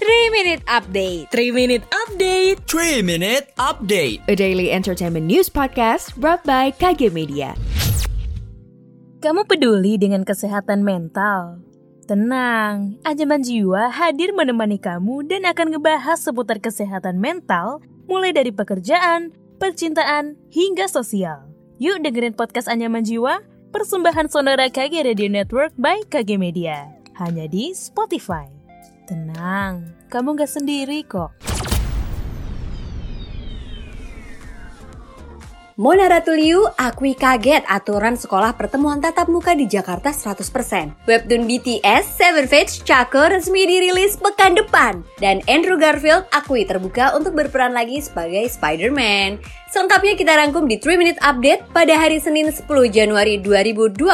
3 Minute Update 3 Minute Update 3 Minute Update A daily entertainment news podcast brought by KG Media Kamu peduli dengan kesehatan mental? Tenang, Anjaman Jiwa hadir menemani kamu dan akan ngebahas seputar kesehatan mental mulai dari pekerjaan, percintaan, hingga sosial. Yuk dengerin podcast Anyaman Jiwa, persembahan Sonora KG Radio Network by KG Media. Hanya di Spotify. Tenang, kamu gak sendiri kok. Mona Ratuliu akui kaget aturan sekolah pertemuan tatap muka di Jakarta 100%. Webtoon BTS Seven Fates Chaco resmi dirilis pekan depan. Dan Andrew Garfield akui terbuka untuk berperan lagi sebagai Spider-Man. Selengkapnya kita rangkum di 3 Minute Update pada hari Senin 10 Januari 2022.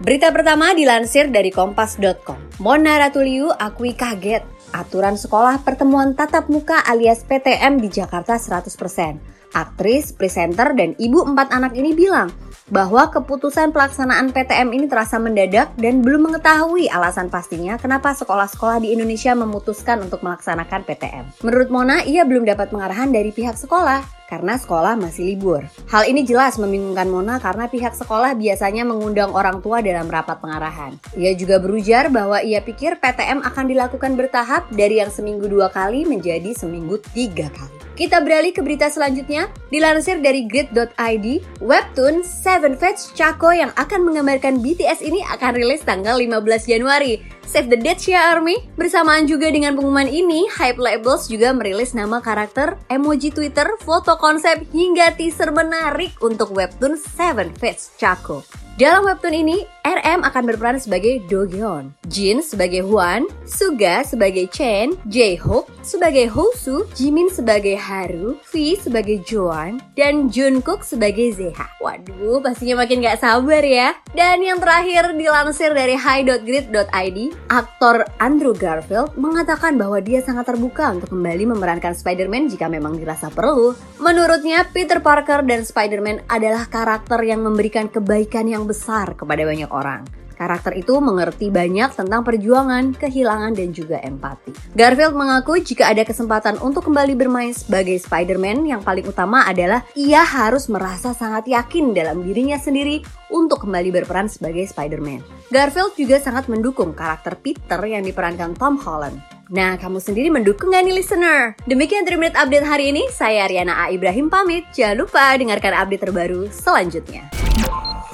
Berita pertama dilansir dari kompas.com. Mona Ratuliu akui kaget aturan sekolah pertemuan tatap muka alias PTM di Jakarta 100%. Aktris, presenter, dan ibu empat anak ini bilang bahwa keputusan pelaksanaan PTM ini terasa mendadak dan belum mengetahui alasan pastinya kenapa sekolah-sekolah di Indonesia memutuskan untuk melaksanakan PTM. Menurut Mona, ia belum dapat pengarahan dari pihak sekolah karena sekolah masih libur. Hal ini jelas membingungkan Mona karena pihak sekolah biasanya mengundang orang tua dalam rapat pengarahan. Ia juga berujar bahwa ia pikir PTM akan dilakukan bertahap dari yang seminggu dua kali menjadi seminggu tiga kali. Kita beralih ke berita selanjutnya. Dilansir dari grid.id, webtoon Seven Fates Chaco yang akan menggambarkan BTS ini akan rilis tanggal 15 Januari. Save the Date ya Army. Bersamaan juga dengan pengumuman ini, Hype Labels juga merilis nama karakter, emoji Twitter, foto konsep hingga teaser menarik untuk webtoon Seven Fates Chaco. Dalam webtoon ini, RM akan berperan sebagai Do Gyeon, Jin sebagai Hwan, Suga sebagai Chen, J-Hope sebagai Hosu, Jimin sebagai Haru, V sebagai Joan, dan Jungkook sebagai Zeha. Waduh, pastinya makin gak sabar ya. Dan yang terakhir dilansir dari high.grid.id, aktor Andrew Garfield mengatakan bahwa dia sangat terbuka untuk kembali memerankan Spider-Man jika memang dirasa perlu. Menurutnya, Peter Parker dan Spider-Man adalah karakter yang memberikan kebaikan yang besar kepada banyak orang. Karakter itu mengerti banyak tentang perjuangan, kehilangan, dan juga empati. Garfield mengaku jika ada kesempatan untuk kembali bermain sebagai Spider-Man, yang paling utama adalah ia harus merasa sangat yakin dalam dirinya sendiri untuk kembali berperan sebagai Spider-Man. Garfield juga sangat mendukung karakter Peter yang diperankan Tom Holland. Nah, kamu sendiri mendukung gak nih listener? Demikian 3 Minute Update hari ini, saya Ariana A. Ibrahim pamit. Jangan lupa dengarkan update terbaru selanjutnya.